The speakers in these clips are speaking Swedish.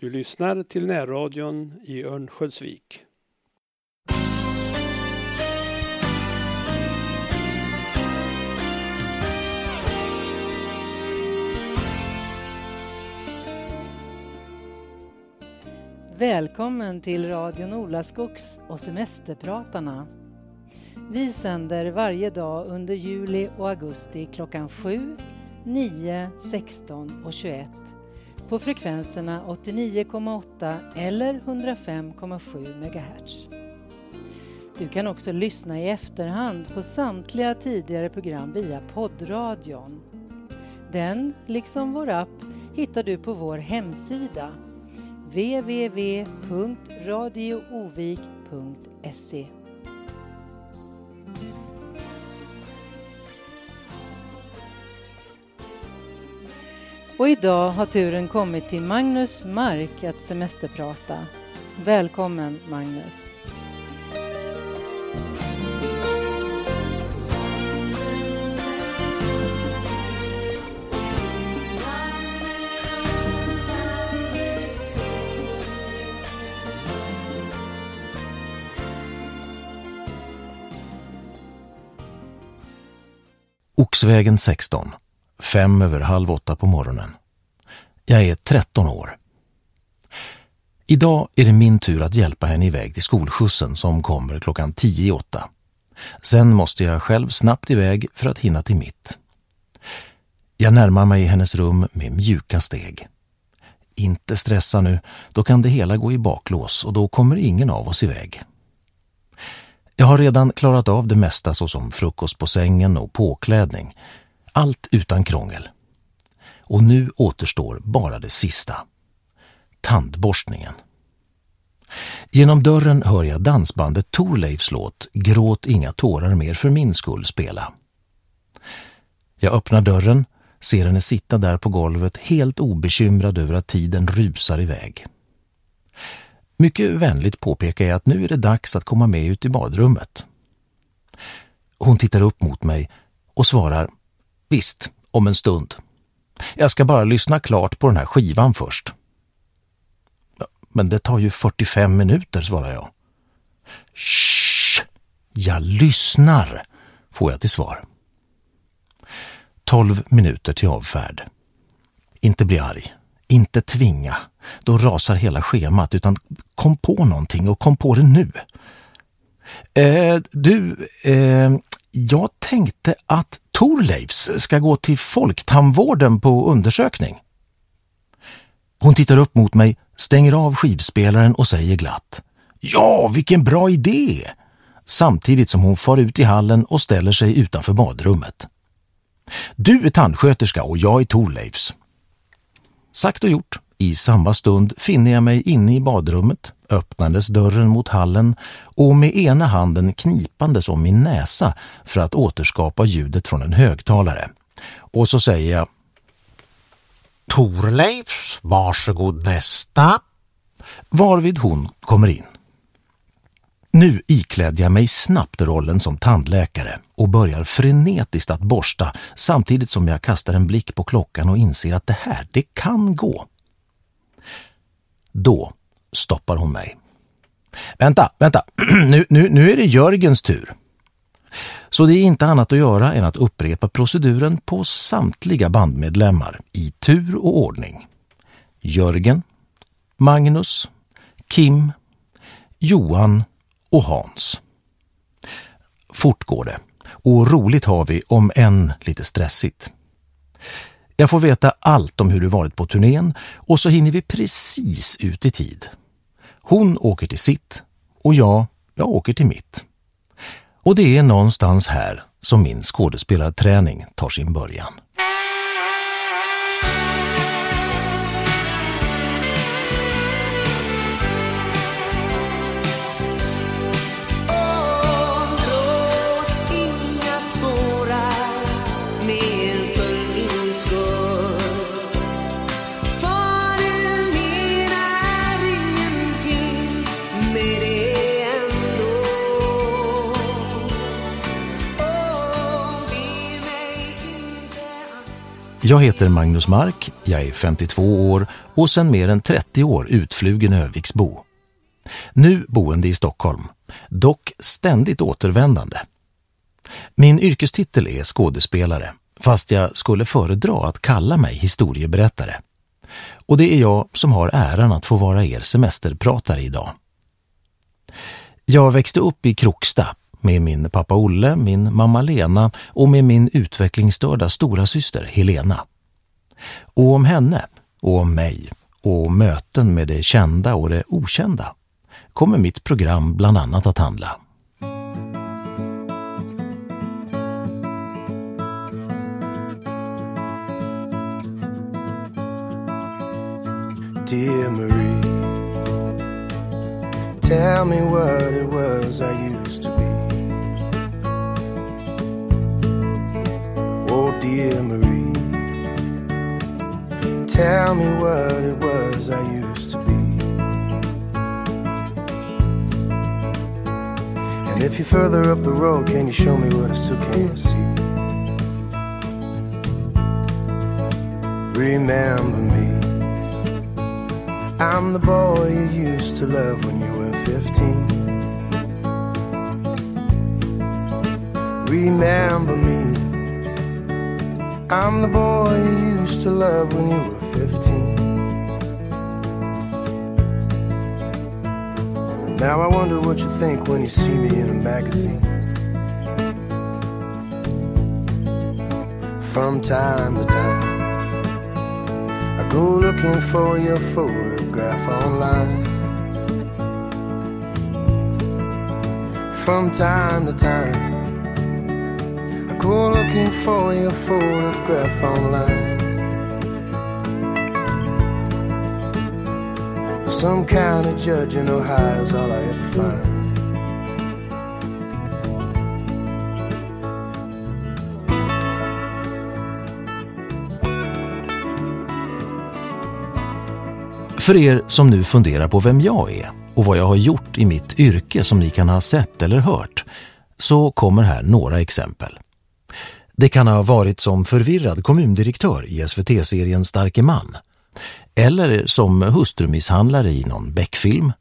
Du lyssnar till närradion i Örnsköldsvik. Välkommen till radion Olaskogs och Semesterpratarna. Vi sänder varje dag under juli och augusti klockan 7, 9, 16 och 21 på frekvenserna 89,8 eller 105,7 MHz. Du kan också lyssna i efterhand på samtliga tidigare program via poddradion. Den, liksom vår app, hittar du på vår hemsida www.radioovik.se Och idag har turen kommit till Magnus Mark att semesterprata. Välkommen Magnus! Oxvägen 16, fem över halv åtta på morgonen. Jag är 13 år. Idag är det min tur att hjälpa henne iväg till skolskjutsen som kommer klockan tio i åtta. Sen måste jag själv snabbt iväg för att hinna till mitt. Jag närmar mig hennes rum med mjuka steg. Inte stressa nu, då kan det hela gå i baklås och då kommer ingen av oss iväg. Jag har redan klarat av det mesta såsom frukost på sängen och påklädning. Allt utan krångel. Och nu återstår bara det sista. Tandborstningen. Genom dörren hör jag dansbandet Torleifs låt Gråt inga tårar mer för min skull spela. Jag öppnar dörren, ser henne sitta där på golvet helt obekymrad över att tiden rusar iväg. Mycket vänligt påpekar jag att nu är det dags att komma med ut i badrummet. Hon tittar upp mot mig och svarar Visst, om en stund. Jag ska bara lyssna klart på den här skivan först. Men det tar ju 45 minuter, svarar jag. Shh! Jag lyssnar, får jag till svar. 12 minuter till avfärd. Inte bli arg. Inte tvinga. Då rasar hela schemat, utan kom på någonting och kom på det nu. Eh, du, eh, jag tänkte att Torleifs ska gå till Folktandvården på undersökning. Hon tittar upp mot mig, stänger av skivspelaren och säger glatt. Ja, vilken bra idé! Samtidigt som hon far ut i hallen och ställer sig utanför badrummet. Du är tandsköterska och jag är Torleifs. Sagt och gjort. I samma stund finner jag mig inne i badrummet, öppnandes dörren mot hallen och med ena handen knipandes om min näsa för att återskapa ljudet från en högtalare. Och så säger jag Torleifs, varsågod nästa. Varvid hon kommer in. Nu iklädde jag mig snabbt rollen som tandläkare och börjar frenetiskt att borsta samtidigt som jag kastar en blick på klockan och inser att det här, det kan gå. Då stoppar hon mig. Vänta, vänta, nu, nu, nu är det Jörgens tur. Så det är inte annat att göra än att upprepa proceduren på samtliga bandmedlemmar i tur och ordning. Jörgen, Magnus, Kim, Johan och Hans. Fort går det och roligt har vi om än lite stressigt. Jag får veta allt om hur det varit på turnén och så hinner vi precis ut i tid. Hon åker till sitt och jag, jag åker till mitt. Och det är någonstans här som min skådespelarträning tar sin början. Jag heter Magnus Mark, jag är 52 år och sedan mer än 30 år utflugen Öviksbo. Nu boende i Stockholm, dock ständigt återvändande. Min yrkestitel är skådespelare, fast jag skulle föredra att kalla mig historieberättare. Och det är jag som har äran att få vara er semesterpratare idag. Jag växte upp i Kroksta med min pappa Olle, min mamma Lena och med min utvecklingsstörda stora syster Helena. Och om henne och om mig och möten med det kända och det okända kommer mitt program bland annat att handla. Dear Marie Tell me what it was I dear Marie Tell me what it was I used to be And if you're further up the road, can you show me what I still can't see? Remember me. I'm the boy you used to love when you were 15. Remember me. I'm the boy you used to love when you were 15. Now I wonder what you think when you see me in a magazine. From time to time, I go looking for your photograph online. From time to time, go looking for your photograph online. Some kind of judge in Ohio's all I ever find. För er som nu funderar på vem jag är och vad jag har gjort i mitt yrke som ni kan ha sett eller hört, så kommer här några exempel. Det kan ha varit som förvirrad kommundirektör i SVT-serien Starke man eller som hustrumisshandlare i någon Beck-film,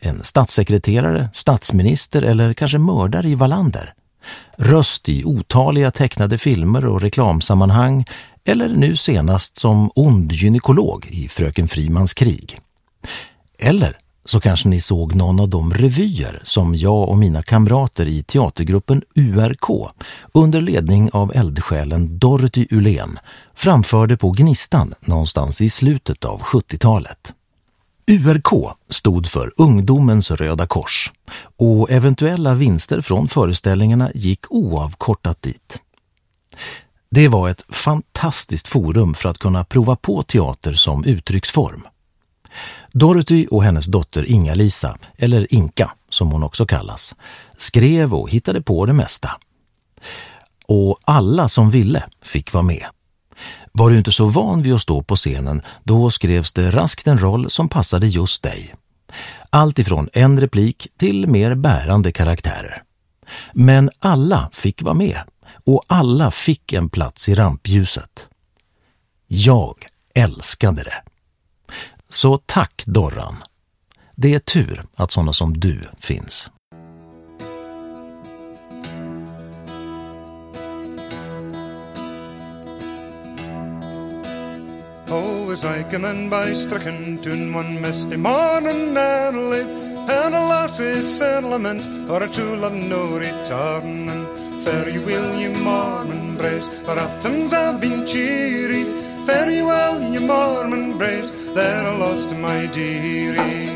en statssekreterare, statsminister eller kanske mördare i Wallander. Röst i otaliga tecknade filmer och reklamsammanhang eller nu senast som ond gynekolog i Fröken Frimans krig. Eller så kanske ni såg någon av de revyer som jag och mina kamrater i teatergruppen URK under ledning av eldsjälen Dorothy Ulén framförde på Gnistan någonstans i slutet av 70-talet. URK stod för Ungdomens Röda Kors och eventuella vinster från föreställningarna gick oavkortat dit. Det var ett fantastiskt forum för att kunna prova på teater som uttrycksform. Dorothy och hennes dotter Inga-Lisa, eller Inka som hon också kallas, skrev och hittade på det mesta. Och alla som ville fick vara med. Var du inte så van vid att stå på scenen, då skrevs det raskt en roll som passade just dig. Allt ifrån en replik till mer bärande karaktärer. Men alla fick vara med och alla fick en plats i rampljuset. Jag älskade det. Så tack Dorran. Det är tur att sådana som du finns. Oh, as I came in by Strickentune one misty morning early, and a lassie's settlement or a tool of no returning. Fare you will, you Mormon brace, for aftons have been cheery, Fare you Mormon braves that are lost my dearie.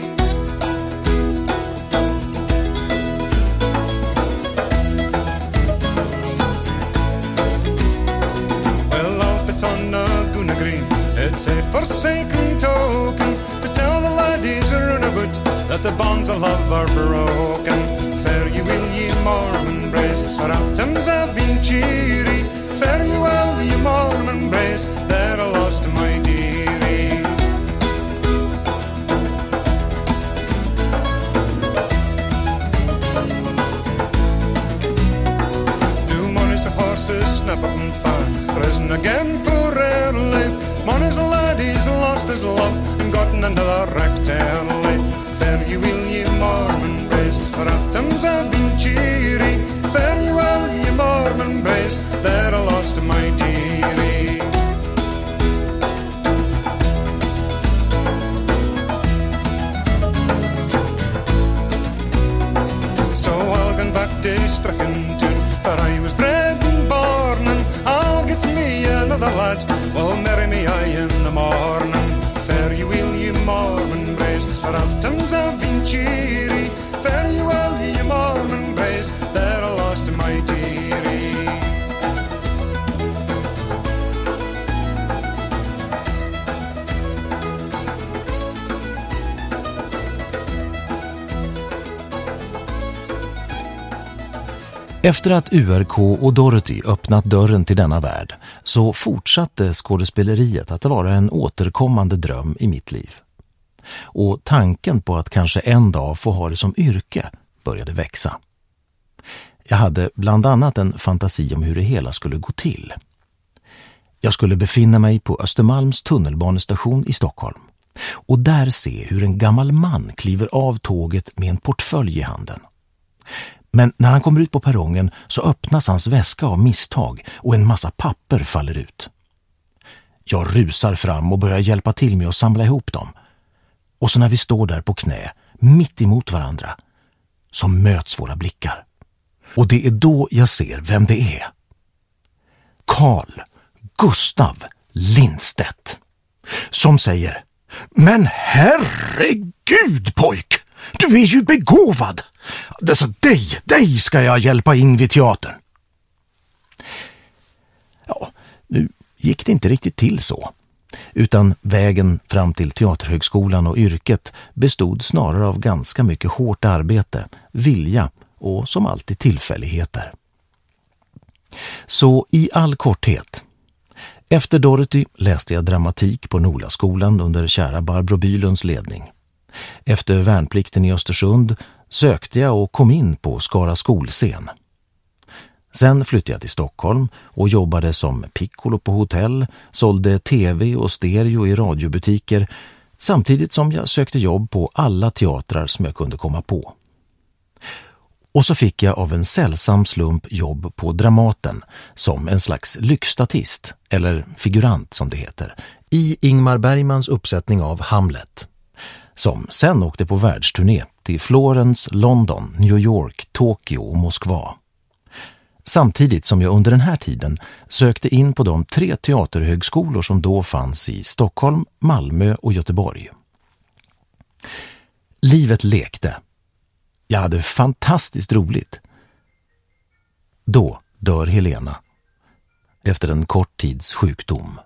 Well, I'll put on a Guna Green. It's a forsaken token to tell the laddies around about that the bonds of love are broken. Fare you will, ye Mormon braves, for aftons that Efter att URK och Dorothy öppnat dörren till denna värld så fortsatte skådespeleriet att vara en återkommande dröm i mitt liv. Och tanken på att kanske en dag få ha det som yrke började växa. Jag hade bland annat en fantasi om hur det hela skulle gå till. Jag skulle befinna mig på Östermalms tunnelbanestation i Stockholm och där se hur en gammal man kliver av tåget med en portfölj i handen. Men när han kommer ut på perrongen så öppnas hans väska av misstag och en massa papper faller ut. Jag rusar fram och börjar hjälpa till med att samla ihop dem. Och så när vi står där på knä, mitt emot varandra, så möts våra blickar. Och det är då jag ser vem det är. Karl Gustav Lindstedt. Som säger Men herregud pojk! Du är ju begåvad! Alltså dig, dig ska jag hjälpa in vid teatern. Ja, nu gick det inte riktigt till så. Utan vägen fram till Teaterhögskolan och yrket bestod snarare av ganska mycket hårt arbete, vilja och som alltid tillfälligheter. Så i all korthet. Efter Dorothy läste jag dramatik på Nolaskolan under kära Barbro Bylunds ledning. Efter värnplikten i Östersund sökte jag och kom in på Skara skolscen. Sen flyttade jag till Stockholm och jobbade som piccolo på hotell, sålde tv och stereo i radiobutiker samtidigt som jag sökte jobb på alla teatrar som jag kunde komma på. Och så fick jag av en sällsam slump jobb på Dramaten som en slags lyxstatist, eller figurant som det heter, i Ingmar Bergmans uppsättning av Hamlet som sen åkte på världsturné till Florens, London, New York, Tokyo och Moskva. Samtidigt som jag under den här tiden sökte in på de tre teaterhögskolor som då fanns i Stockholm, Malmö och Göteborg. Livet lekte. Jag hade fantastiskt roligt. Då dör Helena efter en kort tids sjukdom.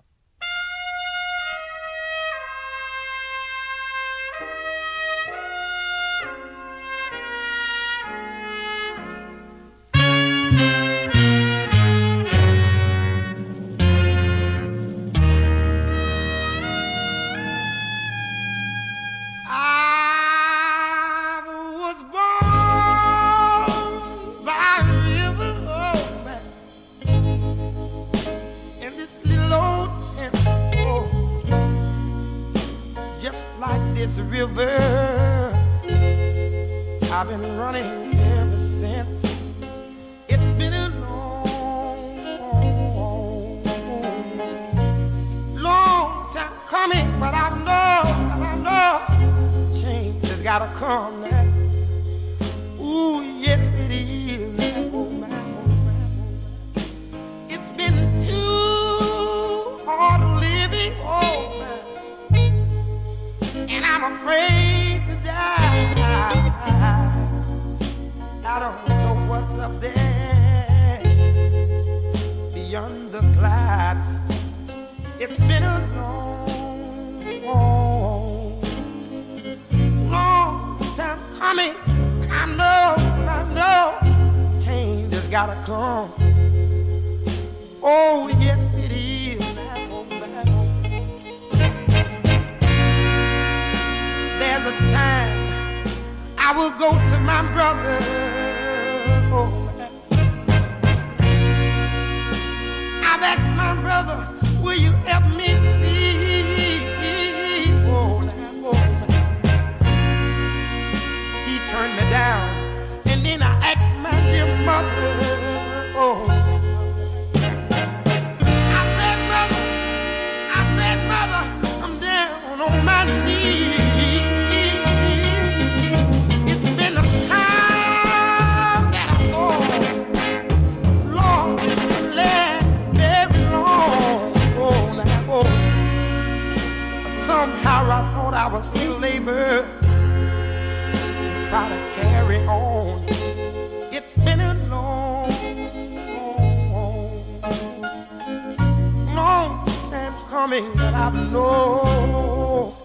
Coming, but I know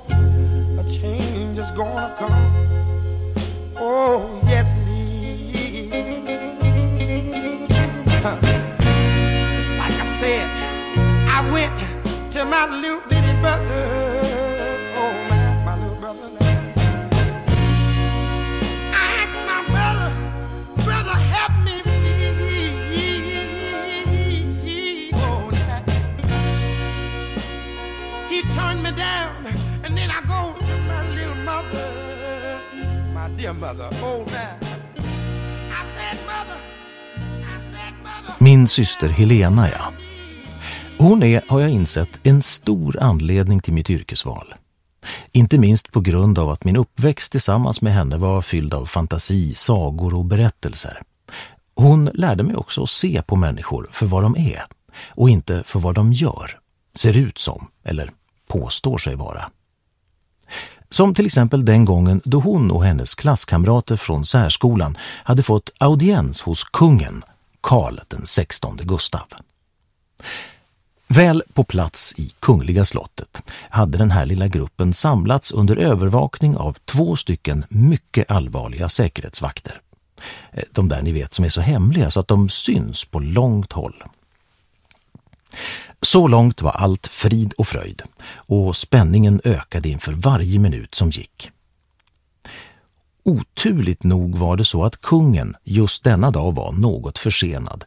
a change is gonna come. Oh, yes, it is. Just like I said, I went to my little Min syster Helena, ja. Hon är, har jag insett, en stor anledning till mitt yrkesval. Inte minst på grund av att min uppväxt tillsammans med henne var fylld av fantasi, sagor och berättelser. Hon lärde mig också att se på människor för vad de är och inte för vad de gör, ser ut som eller påstår sig vara. Som till exempel den gången då hon och hennes klasskamrater från särskolan hade fått audiens hos kungen, Karl den 16 Gustav. Väl på plats i Kungliga slottet hade den här lilla gruppen samlats under övervakning av två stycken mycket allvarliga säkerhetsvakter. Eh, de där ni vet som är så hemliga så att de syns på långt håll. Så långt var allt frid och fröjd och spänningen ökade inför varje minut som gick. Oturligt nog var det så att kungen just denna dag var något försenad,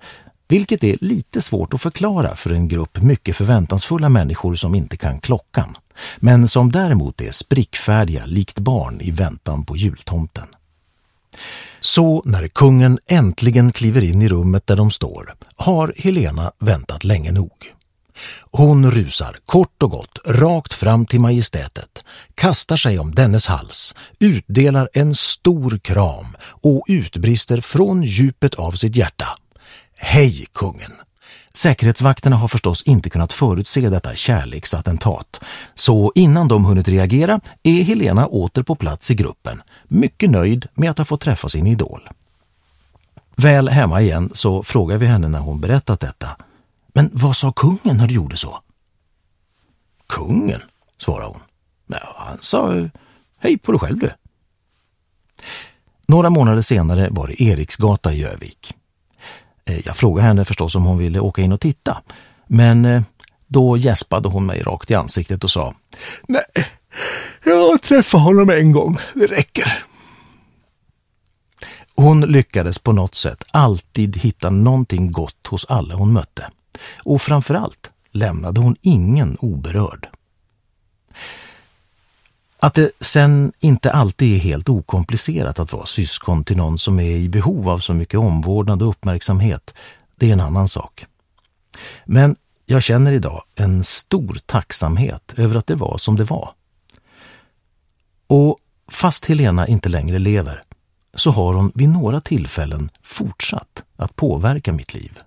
vilket är lite svårt att förklara för en grupp mycket förväntansfulla människor som inte kan klockan, men som däremot är sprickfärdiga likt barn i väntan på jultomten. Så när kungen äntligen kliver in i rummet där de står har Helena väntat länge nog. Hon rusar kort och gott rakt fram till majestätet, kastar sig om dennes hals, utdelar en stor kram och utbrister från djupet av sitt hjärta. Hej kungen! Säkerhetsvakterna har förstås inte kunnat förutse detta kärleksattentat, så innan de hunnit reagera är Helena åter på plats i gruppen, mycket nöjd med att ha fått träffa sin idol. Väl hemma igen så frågar vi henne när hon berättat detta. Men vad sa kungen när du gjorde så? Kungen, svarade hon. Ja, han sa hej på dig själv du. Några månader senare var det Eriksgata i Övik. Eh, jag frågade henne förstås om hon ville åka in och titta. Men eh, då gäspade hon mig rakt i ansiktet och sa Nej, jag träffade honom en gång, det räcker. Hon lyckades på något sätt alltid hitta någonting gott hos alla hon mötte. Och framförallt lämnade hon ingen oberörd. Att det sen inte alltid är helt okomplicerat att vara syskon till någon som är i behov av så mycket omvårdnad och uppmärksamhet, det är en annan sak. Men jag känner idag en stor tacksamhet över att det var som det var. Och fast Helena inte längre lever så har hon vid några tillfällen fortsatt att påverka mitt liv.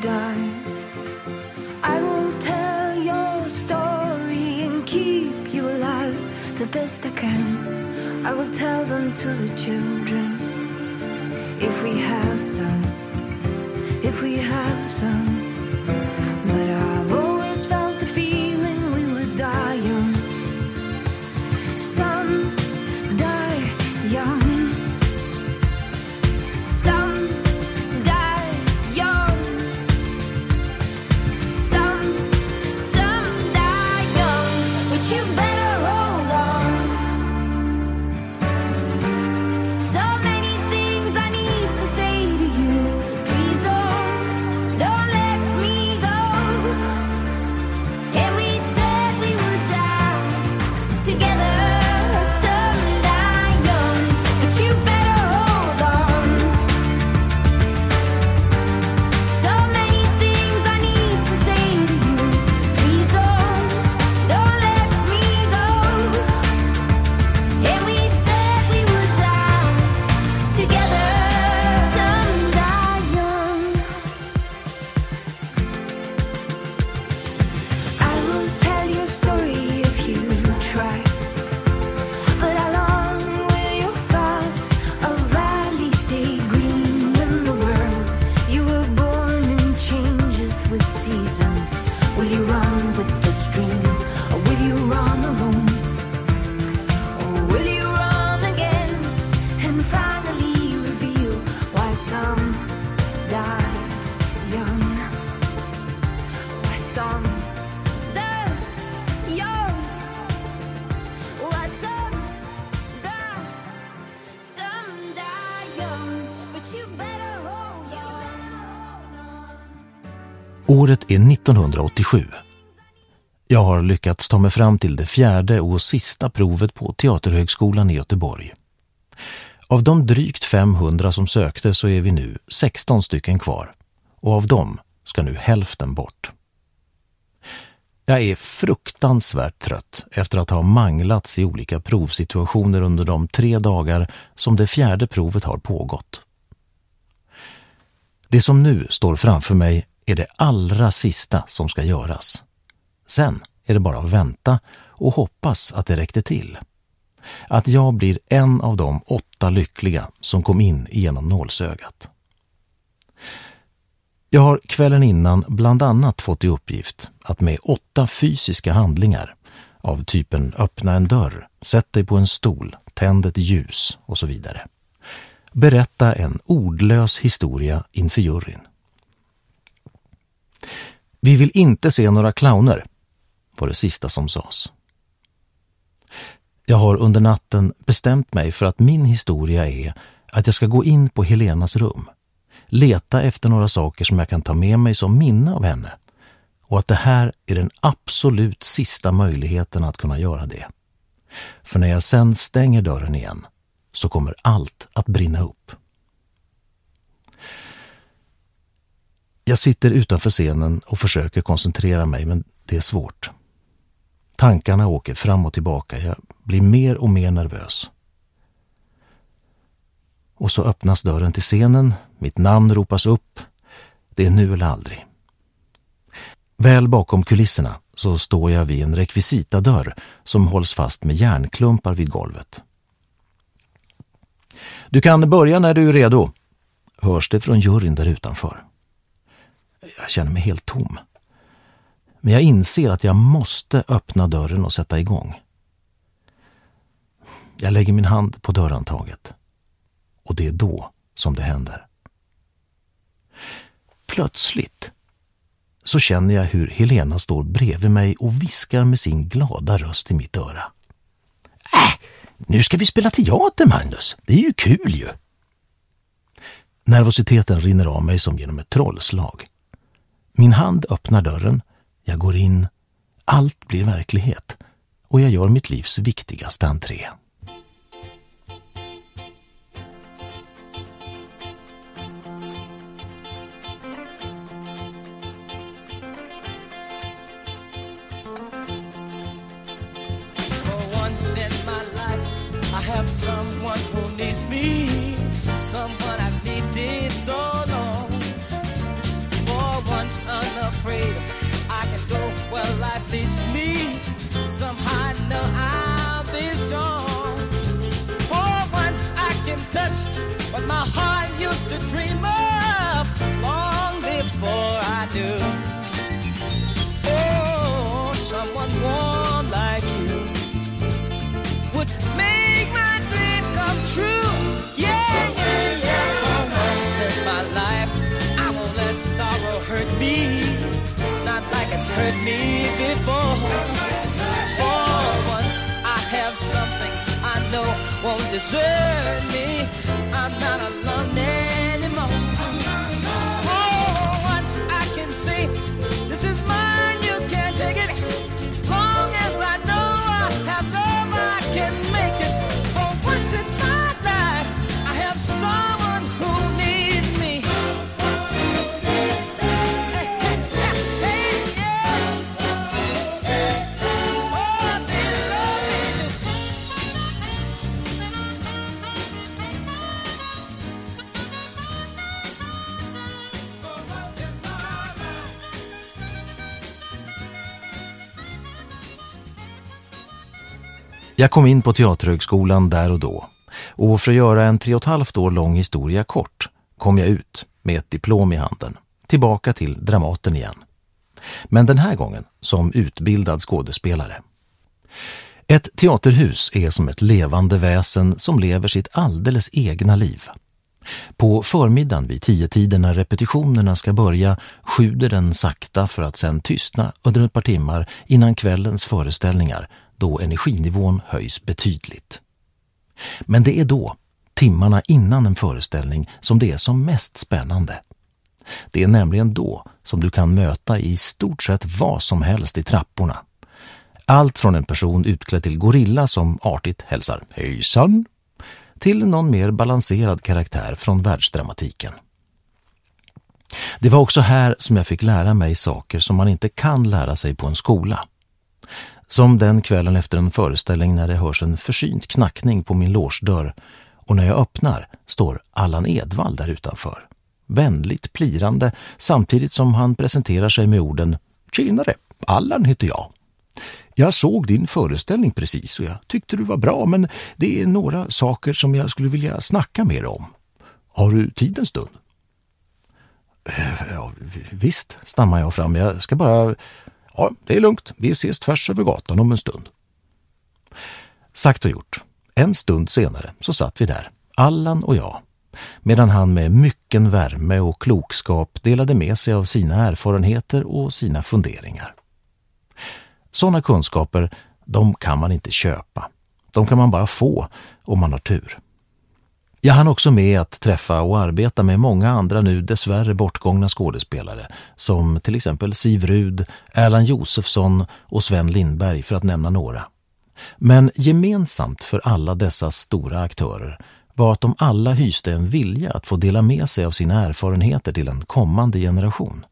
Die. I will tell your story and keep you alive the best I can. I will tell them to the children if we have some, if we have some. But I've Året är 1987. Jag har lyckats ta mig fram till det fjärde och sista provet på Teaterhögskolan i Göteborg. Av de drygt 500 som sökte så är vi nu 16 stycken kvar och av dem ska nu hälften bort. Jag är fruktansvärt trött efter att ha manglats i olika provsituationer under de tre dagar som det fjärde provet har pågått. Det som nu står framför mig är det allra sista som ska göras. Sen är det bara att vänta och hoppas att det räckte till. Att jag blir en av de åtta lyckliga som kom in genom nålsögat. Jag har kvällen innan bland annat fått i uppgift att med åtta fysiska handlingar av typen öppna en dörr, sätt dig på en stol, tänd ett ljus och så vidare. Berätta en ordlös historia inför juryn. Vi vill inte se några clowner, var det sista som sades. Jag har under natten bestämt mig för att min historia är att jag ska gå in på Helenas rum, leta efter några saker som jag kan ta med mig som minne av henne och att det här är den absolut sista möjligheten att kunna göra det. För när jag sen stänger dörren igen så kommer allt att brinna upp. Jag sitter utanför scenen och försöker koncentrera mig men det är svårt. Tankarna åker fram och tillbaka. Jag blir mer och mer nervös. Och så öppnas dörren till scenen. Mitt namn ropas upp. Det är nu eller aldrig. Väl bakom kulisserna så står jag vid en rekvisitadörr som hålls fast med järnklumpar vid golvet. Du kan börja när du är redo, hörs det från juryn där utanför. Jag känner mig helt tom. Men jag inser att jag måste öppna dörren och sätta igång. Jag lägger min hand på dörrhandtaget. Och det är då som det händer. Plötsligt så känner jag hur Helena står bredvid mig och viskar med sin glada röst i mitt öra. Äh, nu ska vi spela teater, Magnus. Det är ju kul ju. Nervositeten rinner av mig som genom ett trollslag. Min hand öppnar dörren, jag går in, allt blir verklighet. Och jag gör mitt livs viktigaste entré. someone who needs me, someone I've needed so once unafraid, I can go where life leads me. Somehow I know I'll be strong. For once I can touch what my heart used to dream of long before I knew. It's hurt me before. For once, I have something I know won't desert me. I'm not alone Jag kom in på Teaterhögskolan där och då och för att göra en tre och ett halvt år lång historia kort kom jag ut med ett diplom i handen, tillbaka till Dramaten igen. Men den här gången som utbildad skådespelare. Ett teaterhus är som ett levande väsen som lever sitt alldeles egna liv. På förmiddagen vid tio tiden när repetitionerna ska börja sjuder den sakta för att sen tystna under ett par timmar innan kvällens föreställningar då energinivån höjs betydligt. Men det är då, timmarna innan en föreställning, som det är som mest spännande. Det är nämligen då som du kan möta i stort sett vad som helst i trapporna. Allt från en person utklädd till gorilla som artigt hälsar ”Hejsan” till någon mer balanserad karaktär från världsdramatiken. Det var också här som jag fick lära mig saker som man inte kan lära sig på en skola. Som den kvällen efter en föreställning när det hörs en försynt knackning på min låsdörr och när jag öppnar står Allan Edvall där utanför. Vänligt plirande samtidigt som han presenterar sig med orden Tjenare, Allan heter jag. Jag såg din föreställning precis och jag tyckte du var bra men det är några saker som jag skulle vilja snacka med dig om. Har du tid en stund? Eh, ja, visst, stammar jag fram. Jag ska bara... Ja, det är lugnt. Vi ses tvärs över gatan om en stund. Sagt och gjort. En stund senare så satt vi där, Allan och jag, medan han med mycken värme och klokskap delade med sig av sina erfarenheter och sina funderingar. Sådana kunskaper, de kan man inte köpa. De kan man bara få om man har tur. Jag hann också med att träffa och arbeta med många andra nu dessvärre bortgångna skådespelare som till exempel Siv Rud, Erland Josefsson och Sven Lindberg för att nämna några. Men gemensamt för alla dessa stora aktörer var att de alla hyste en vilja att få dela med sig av sina erfarenheter till en kommande generation.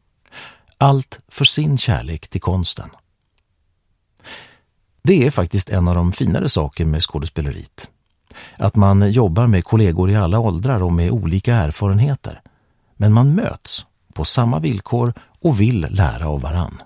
Allt för sin kärlek till konsten. Det är faktiskt en av de finare saker med skådespeleriet. Att man jobbar med kollegor i alla åldrar och med olika erfarenheter. Men man möts på samma villkor och vill lära av varann.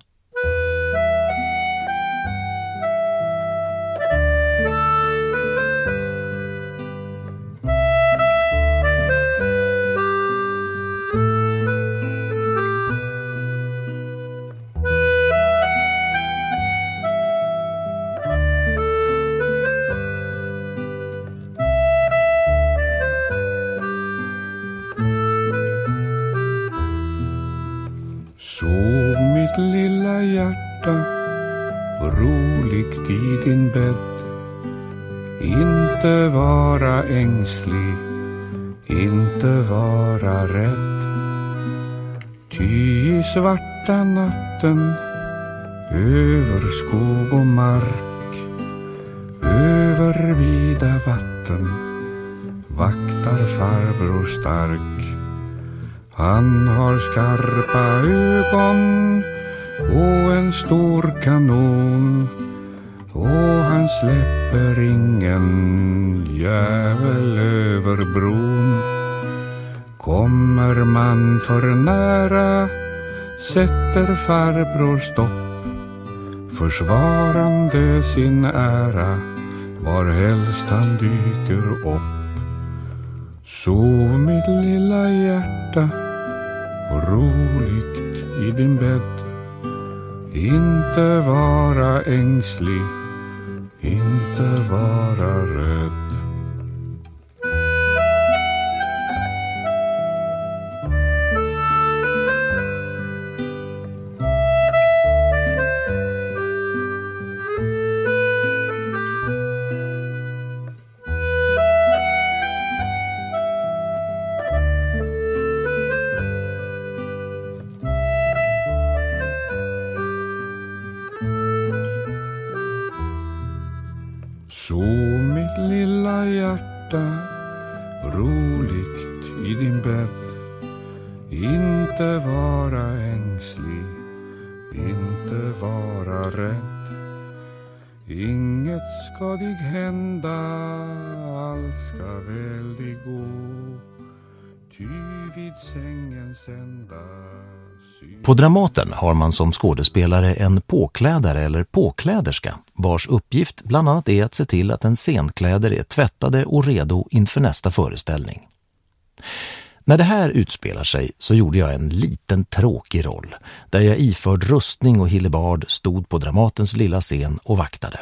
Sov mitt lilla hjärta roligt i din bädd. Inte vara ängslig, inte vara rädd. Ty i svarta natten över skog och mark, över vida vatten vaktar farbror stark. Han har skarpa ögon och en stor kanon och han släpper ingen jävel över bron. Kommer man för nära sätter farbror stopp försvarande sin ära varhelst han dyker upp. Sov mitt lilla hjärta och roligt i din bädd. Inte vara ängslig inte vara rädd På Dramaten har man som skådespelare en påklädare eller påkläderska vars uppgift bland annat är att se till att en scenkläder är tvättade och redo inför nästa föreställning. När det här utspelar sig så gjorde jag en liten tråkig roll där jag iförd rustning och hillebard stod på Dramatens lilla scen och vaktade.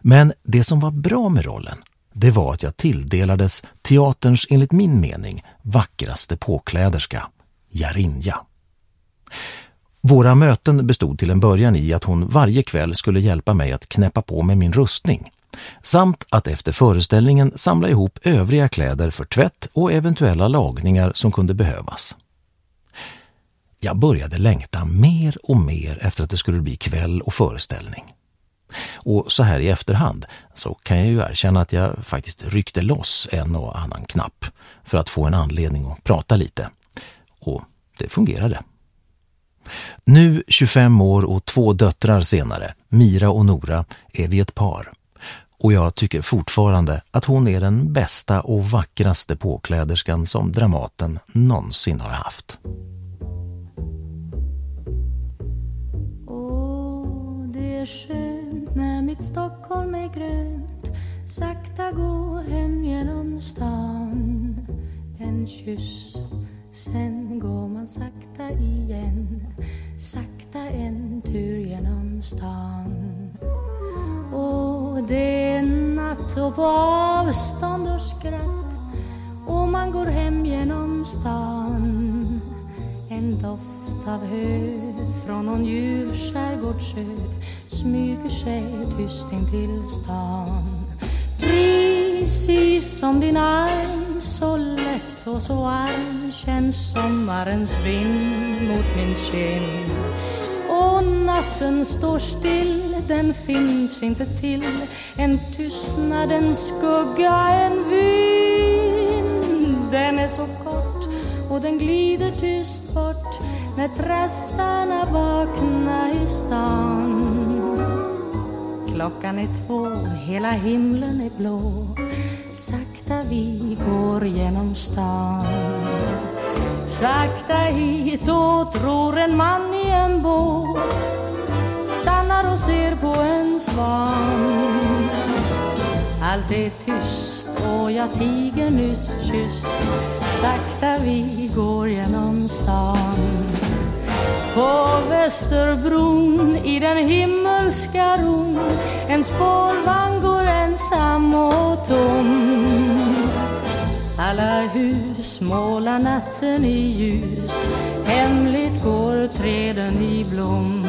Men det som var bra med rollen det var att jag tilldelades teaterns enligt min mening vackraste påkläderska, Jarinja. Våra möten bestod till en början i att hon varje kväll skulle hjälpa mig att knäppa på mig min rustning samt att efter föreställningen samla ihop övriga kläder för tvätt och eventuella lagningar som kunde behövas. Jag började längta mer och mer efter att det skulle bli kväll och föreställning. Och så här i efterhand så kan jag ju erkänna att jag faktiskt ryckte loss en och annan knapp för att få en anledning att prata lite. Och det fungerade. Nu 25 år och två döttrar senare, Mira och Nora, är vi ett par. Och jag tycker fortfarande att hon är den bästa och vackraste påkläderskan som Dramaten någonsin har haft. Åh, det är skönt när mitt Stockholm är grönt Sakta gå hem genom stan En kyss, sen går man sakta igen Sakta en tur genom stan. Och det är natt och på avstånd och skratt Och man går hem genom stan. En doft av hö från någon ljuv skärgårdssjö smyger sig tyst in till stan. Precis som din arm så lätt och så varm känns sommarens vind mot min kind och natten står still, den finns inte till. En tystnad, en skugga, en vind. Den är så kort och den glider tyst bort när trastarna vaknar i stan. Klockan är två, hela himlen är blå. Sakta vi går genom stan. Sakta hitåt ror en man i en båt. Stannar och ser på en svan. Allt är tyst och jag tiger nyss kysst. Sakta vi går genom stan. På Västerbron i den himmelska ron En spårvagn går ensam och tom. Alla hus målar natten i ljus Hemligt går träden i blom.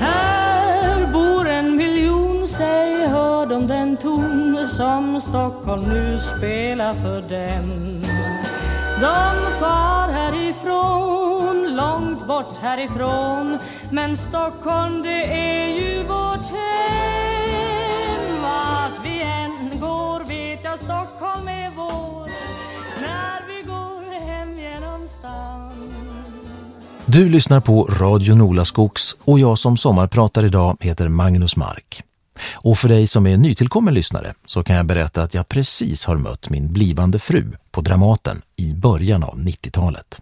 Här bor en miljon, säg hör de den ton Som Stockholm nu spelar för dem. De far härifrån, långt bort härifrån Men Stockholm det är ju vårt hem Vart vi än går vet jag Stockholm är vår När vi går hem genom stan Du lyssnar på Radio Nolaskogs och jag som sommarpratar idag heter Magnus Mark. Och för dig som är nytillkommen lyssnare så kan jag berätta att jag precis har mött min blivande fru på Dramaten i början av 90-talet.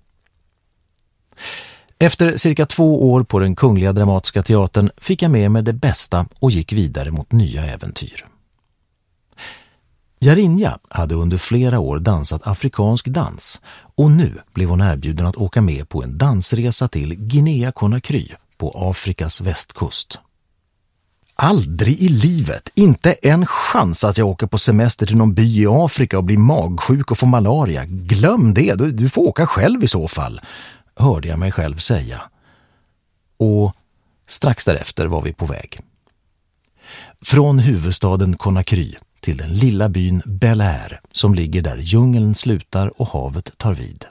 Efter cirka två år på den Kungliga Dramatiska Teatern fick jag med mig det bästa och gick vidare mot nya äventyr. Jarinja hade under flera år dansat afrikansk dans och nu blev hon erbjuden att åka med på en dansresa till Guinea-Conakry på Afrikas västkust. Aldrig i livet, inte en chans att jag åker på semester till någon by i Afrika och blir magsjuk och får malaria. Glöm det, du, du får åka själv i så fall, hörde jag mig själv säga. Och strax därefter var vi på väg. Från huvudstaden Conakry till den lilla byn Bel Air som ligger där djungeln slutar och havet tar vid.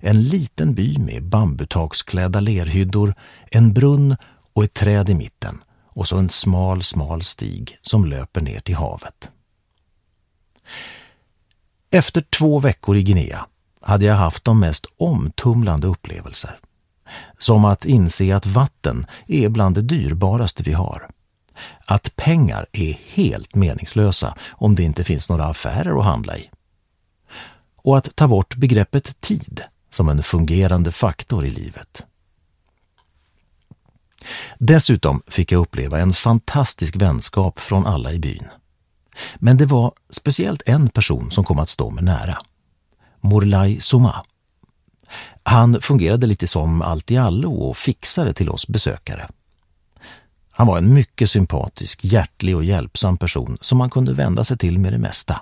En liten by med bambutaksklädda lerhyddor, en brunn och ett träd i mitten och så en smal, smal stig som löper ner till havet. Efter två veckor i Guinea hade jag haft de mest omtumlande upplevelser. Som att inse att vatten är bland det dyrbaraste vi har. Att pengar är helt meningslösa om det inte finns några affärer att handla i. Och att ta bort begreppet tid som en fungerande faktor i livet. Dessutom fick jag uppleva en fantastisk vänskap från alla i byn. Men det var speciellt en person som kom att stå mig nära. Morlai Soma. Han fungerade lite som allt i allo och fixade till oss besökare. Han var en mycket sympatisk, hjärtlig och hjälpsam person som man kunde vända sig till med det mesta.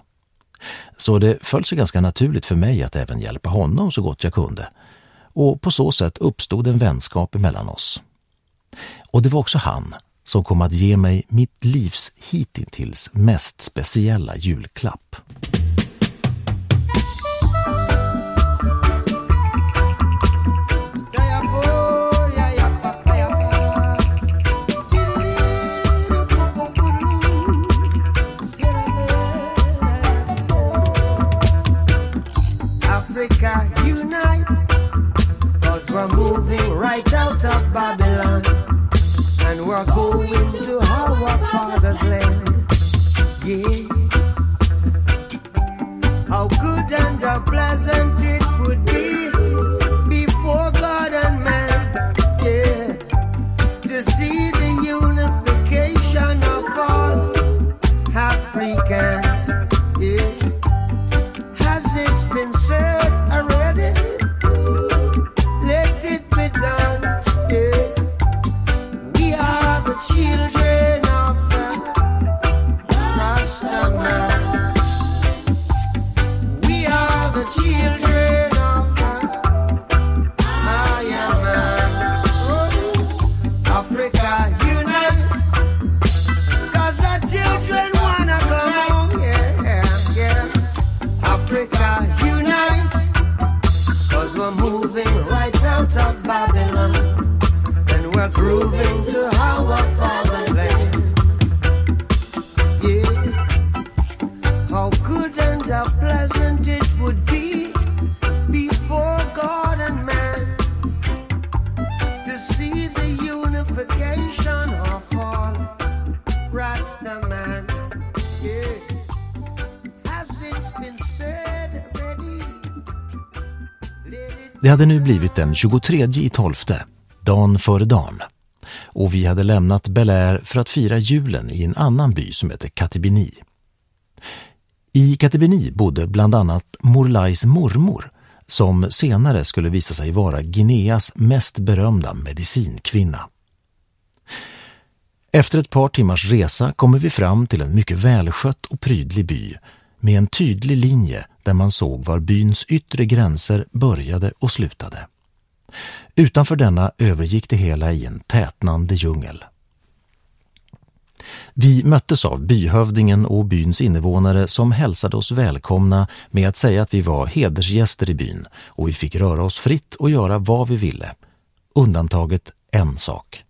Så det föll sig ganska naturligt för mig att även hjälpa honom så gott jag kunde. Och på så sätt uppstod en vänskap mellan oss. Och det var också han som kom att ge mig mitt livs hittills mest speciella julklapp. Babylon, and we're going to our Father's land. Yeah, how good and how pleasant. Hade nu blivit den 23 i 12, dagen före dagen. Och vi hade lämnat Bel Air för att fira julen i en annan by som heter Katibini. I Katibini bodde bland annat Morlais mormor som senare skulle visa sig vara Guineas mest berömda medicinkvinna. Efter ett par timmars resa kommer vi fram till en mycket välskött och prydlig by med en tydlig linje där man såg var byns yttre gränser började och slutade. Utanför denna övergick det hela i en tätnande djungel. Vi möttes av byhövdingen och byns invånare som hälsade oss välkomna med att säga att vi var hedersgäster i byn och vi fick röra oss fritt och göra vad vi ville. Undantaget en sak.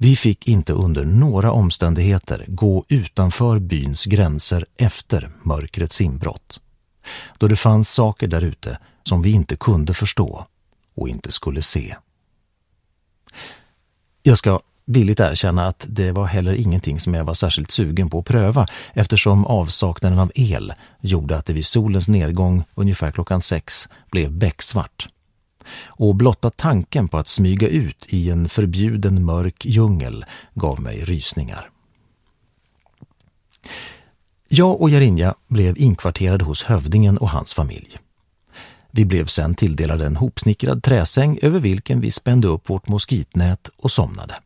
Vi fick inte under några omständigheter gå utanför byns gränser efter mörkrets inbrott. Då det fanns saker där ute som vi inte kunde förstå och inte skulle se. Jag ska villigt erkänna att det var heller ingenting som jag var särskilt sugen på att pröva eftersom avsaknaden av el gjorde att det vid solens nedgång ungefär klockan sex blev becksvart. Och blotta tanken på att smyga ut i en förbjuden mörk djungel gav mig rysningar. Jag och Jarinja blev inkvarterade hos hövdingen och hans familj. Vi blev sen tilldelade en hopsnickrad träsäng över vilken vi spände upp vårt moskitnät och somnade.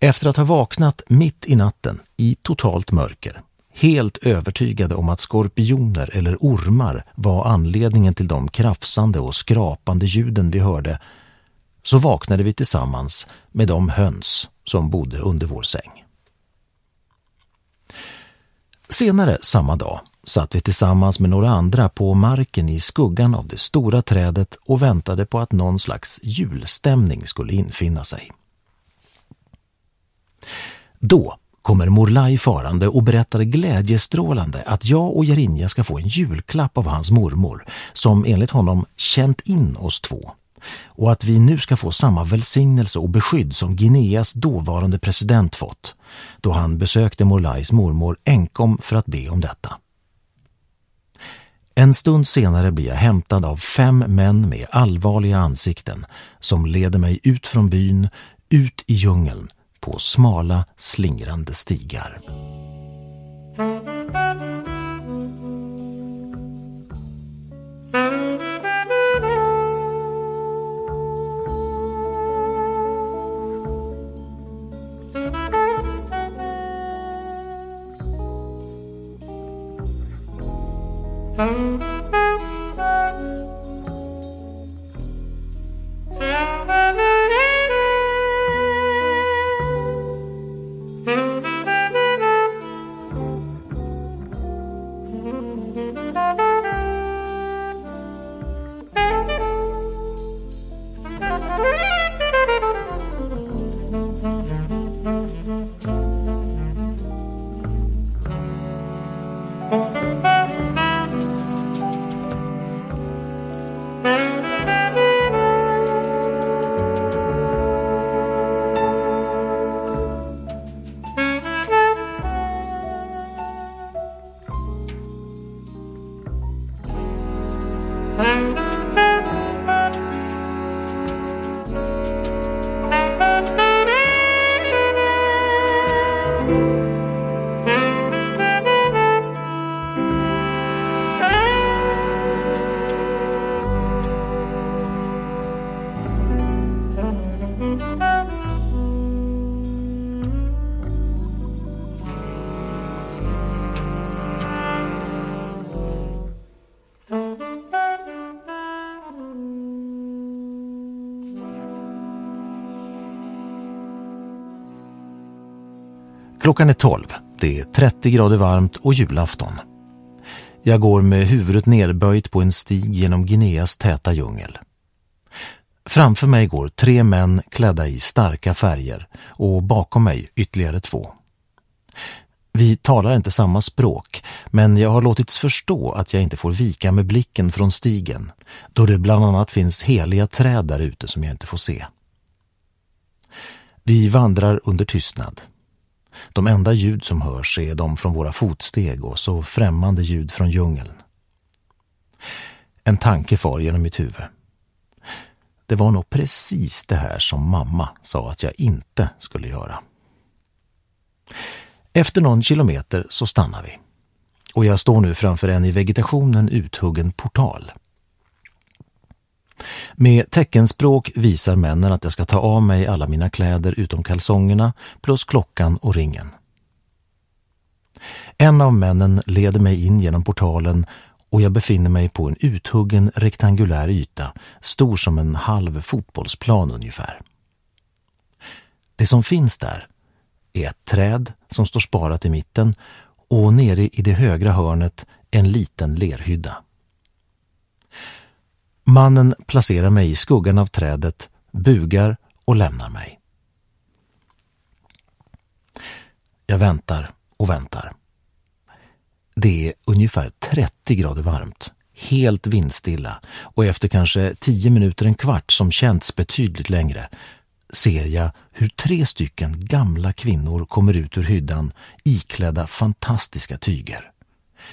Efter att ha vaknat mitt i natten i totalt mörker, helt övertygade om att skorpioner eller ormar var anledningen till de krafsande och skrapande ljuden vi hörde, så vaknade vi tillsammans med de höns som bodde under vår säng. Senare samma dag satt vi tillsammans med några andra på marken i skuggan av det stora trädet och väntade på att någon slags julstämning skulle infinna sig. Då kommer Morlai farande och berättar glädjestrålande att jag och Jarinja ska få en julklapp av hans mormor som enligt honom känt in oss två och att vi nu ska få samma välsignelse och beskydd som Guineas dåvarande president fått då han besökte Morlais mormor enkom för att be om detta. En stund senare blir jag hämtad av fem män med allvarliga ansikten som leder mig ut från byn, ut i djungeln på smala, slingrande stigar. Klockan är 12. Det är 30 grader varmt och julafton. Jag går med huvudet nerböjt på en stig genom Guineas täta djungel. Framför mig går tre män klädda i starka färger och bakom mig ytterligare två. Vi talar inte samma språk, men jag har låtits förstå att jag inte får vika med blicken från stigen, då det bland annat finns heliga träd där ute som jag inte får se. Vi vandrar under tystnad. De enda ljud som hörs är de från våra fotsteg och så främmande ljud från djungeln. En tanke far genom mitt huvud. Det var nog precis det här som mamma sa att jag inte skulle göra. Efter någon kilometer så stannar vi. Och jag står nu framför en i vegetationen uthuggen portal. Med teckenspråk visar männen att jag ska ta av mig alla mina kläder utom kalsongerna plus klockan och ringen. En av männen leder mig in genom portalen och jag befinner mig på en uthuggen rektangulär yta, stor som en halv fotbollsplan ungefär. Det som finns där är ett träd som står sparat i mitten och nere i det högra hörnet en liten lerhydda. Mannen placerar mig i skuggan av trädet, bugar och lämnar mig. Jag väntar och väntar. Det är ungefär 30 grader varmt, helt vindstilla och efter kanske 10 minuter, en kvart som känts betydligt längre ser jag hur tre stycken gamla kvinnor kommer ut ur hyddan iklädda fantastiska tyger.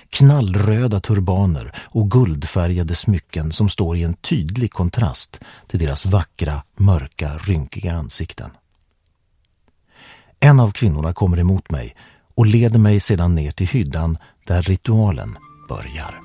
Knallröda turbaner och guldfärgade smycken som står i en tydlig kontrast till deras vackra, mörka, rynkiga ansikten. En av kvinnorna kommer emot mig och leder mig sedan ner till hyddan där ritualen börjar.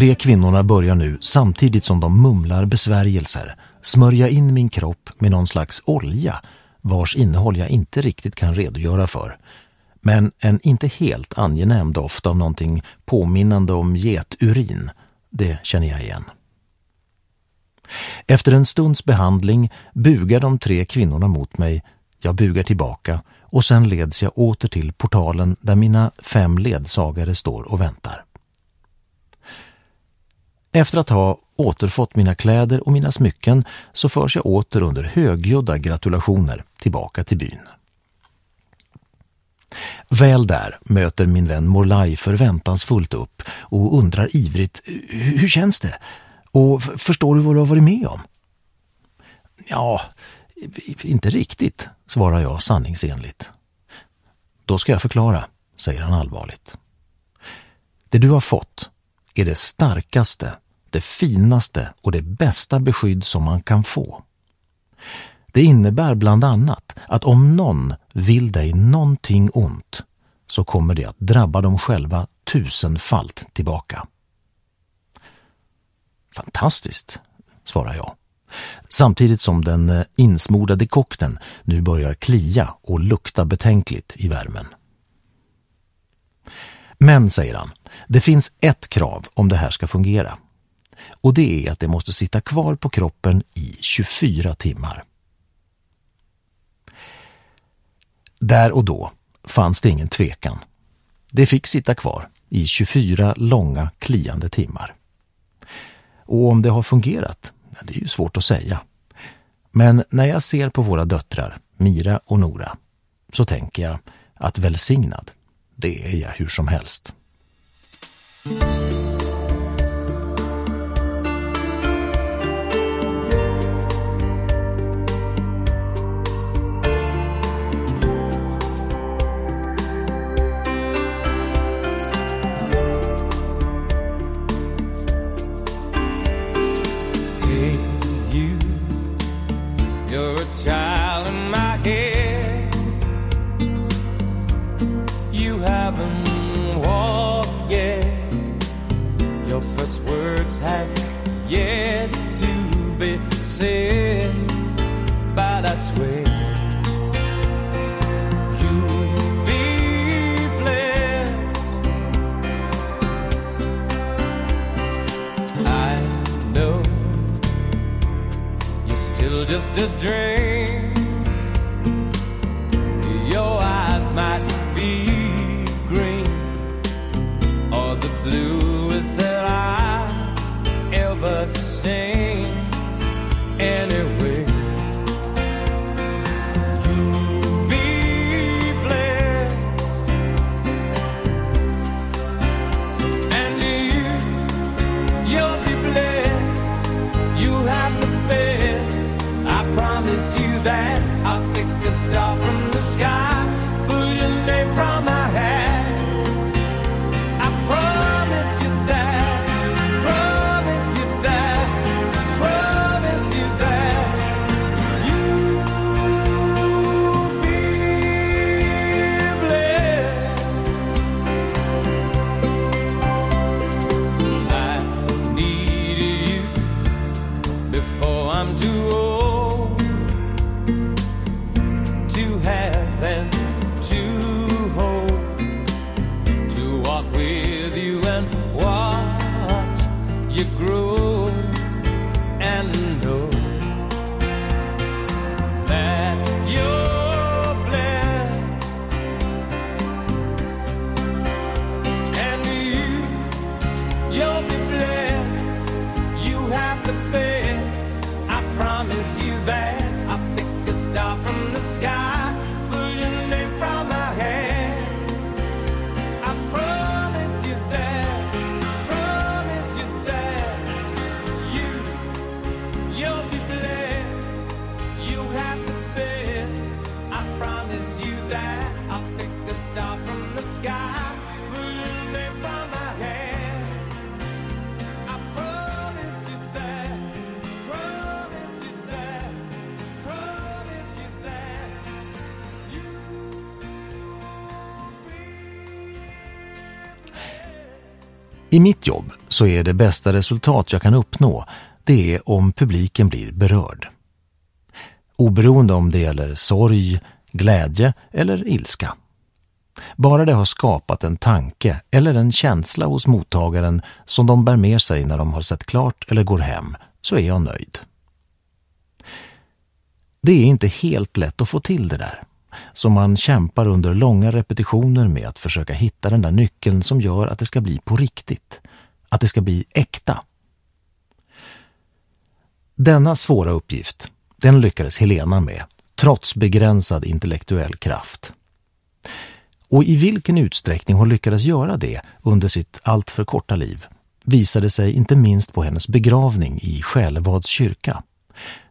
Tre kvinnorna börjar nu, samtidigt som de mumlar besvärjelser, smörja in min kropp med någon slags olja vars innehåll jag inte riktigt kan redogöra för. Men en inte helt angenäm doft av någonting påminnande om geturin, det känner jag igen. Efter en stunds behandling bugar de tre kvinnorna mot mig, jag bugar tillbaka och sen leds jag åter till portalen där mina fem ledsagare står och väntar. Efter att ha återfått mina kläder och mina smycken så förs jag åter under högljudda gratulationer tillbaka till byn. Väl där möter min vän Morlai förväntansfullt upp och undrar ivrigt hur känns det? Och förstår du vad du har varit med om? Ja, inte riktigt, svarar jag sanningsenligt. Då ska jag förklara, säger han allvarligt. Det du har fått är det starkaste, det finaste och det bästa beskydd som man kan få. Det innebär bland annat att om någon vill dig någonting ont så kommer det att drabba dem själva tusenfalt tillbaka. Fantastiskt, svarar jag. Samtidigt som den eh, insmordade kokten nu börjar klia och lukta betänkligt i värmen. Men, säger han, det finns ett krav om det här ska fungera. Och det är att det måste sitta kvar på kroppen i 24 timmar. Där och då fanns det ingen tvekan. Det fick sitta kvar i 24 långa kliande timmar. Och om det har fungerat, det är ju svårt att säga. Men när jag ser på våra döttrar, Mira och Nora, så tänker jag att välsignad, det är jag hur som helst. Be said. But I swear you'll be blessed. I know you're still just a dream. I mitt jobb så är det bästa resultat jag kan uppnå det är om publiken blir berörd. Oberoende om det gäller sorg, glädje eller ilska. Bara det har skapat en tanke eller en känsla hos mottagaren som de bär med sig när de har sett klart eller går hem, så är jag nöjd. Det är inte helt lätt att få till det där. Så man kämpar under långa repetitioner med att försöka hitta den där nyckeln som gör att det ska bli på riktigt. Att det ska bli äkta. Denna svåra uppgift, den lyckades Helena med, trots begränsad intellektuell kraft. Och i vilken utsträckning hon lyckades göra det under sitt alltför korta liv visade sig inte minst på hennes begravning i Själevads kyrka,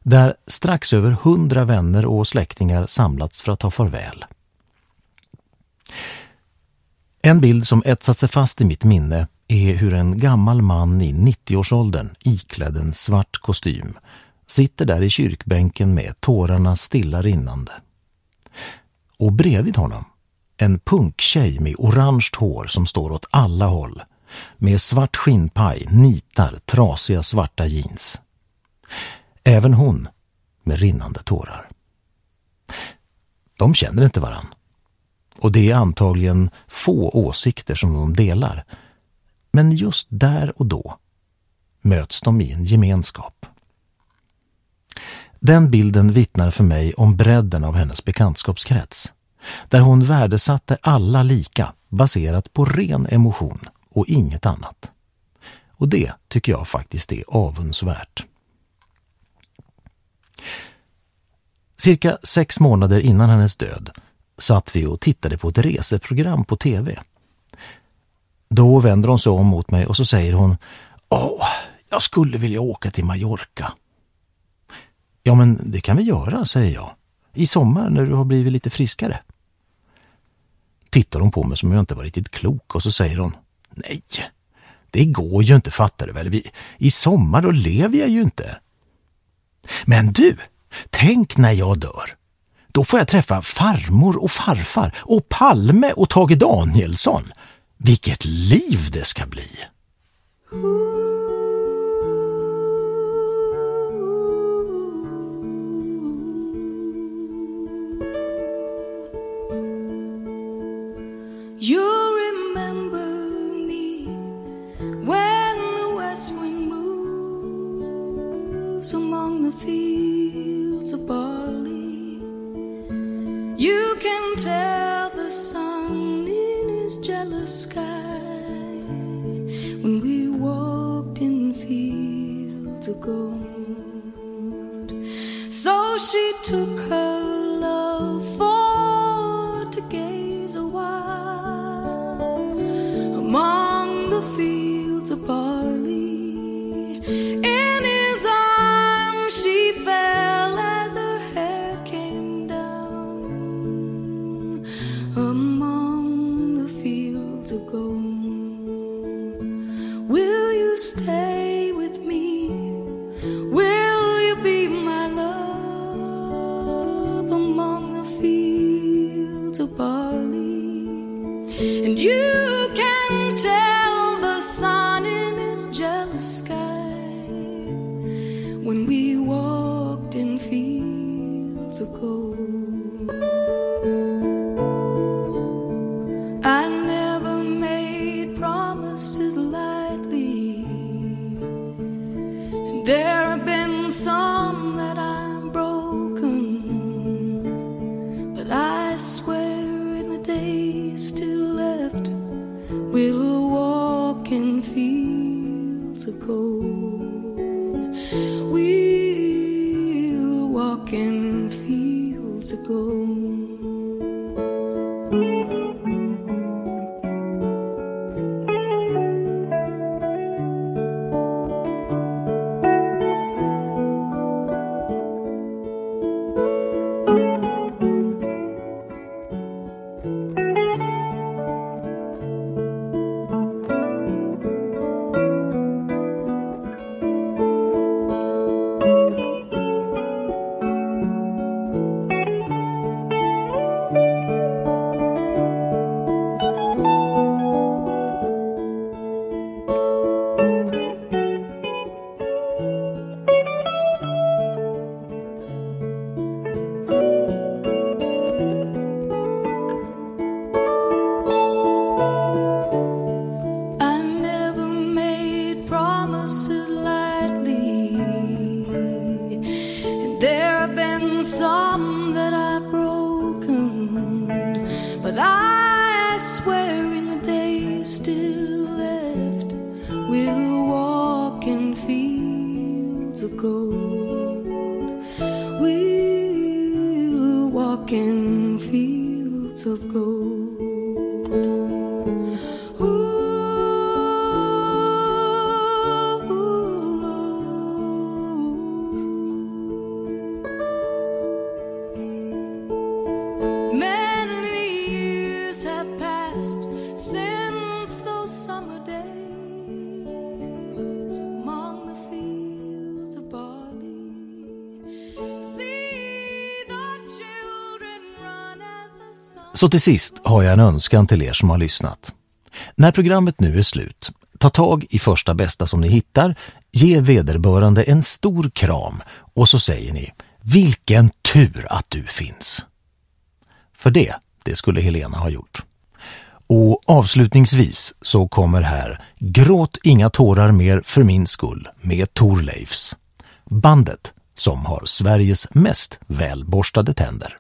där strax över hundra vänner och släktingar samlats för att ta farväl. En bild som etsat sig fast i mitt minne är hur en gammal man i 90-årsåldern iklädd en svart kostym sitter där i kyrkbänken med tårarna stilla rinnande. Och bredvid honom en punktjej med orange hår som står åt alla håll med svart skinnpaj, nitar, trasiga svarta jeans. Även hon med rinnande tårar. De känner inte varann. Och det är antagligen få åsikter som de delar. Men just där och då möts de i en gemenskap. Den bilden vittnar för mig om bredden av hennes bekantskapskrets. där hon värdesatte alla lika baserat på ren emotion och inget annat. Och det tycker jag faktiskt är avundsvärt. Cirka sex månader innan hennes död satt vi och tittade på ett reseprogram på tv. Då vänder hon sig om mot mig och så säger hon Åh, jag skulle vilja åka till Mallorca. Ja, men det kan vi göra, säger jag. I sommar när du har blivit lite friskare. Tittar hon på mig som om jag inte var riktigt klok och så säger hon Nej, det går ju inte, fattar du väl? Vi, I sommar då lever jag ju inte. Men du, tänk när jag dör. Då får jag träffa farmor och farfar och Palme och Tage Danielsson. Vilket liv det ska bli! You remember me when the west wind moves among the fields of barley. You can tell the sun in his jealous sky when we walked in fields of gold. So she took her love for to gaze a while some Så till sist har jag en önskan till er som har lyssnat. När programmet nu är slut, ta tag i första bästa som ni hittar, ge vederbörande en stor kram och så säger ni Vilken tur att du finns! För det, det skulle Helena ha gjort. Och avslutningsvis så kommer här Gråt inga tårar mer för min skull med Torleifs. Bandet som har Sveriges mest välborstade tänder.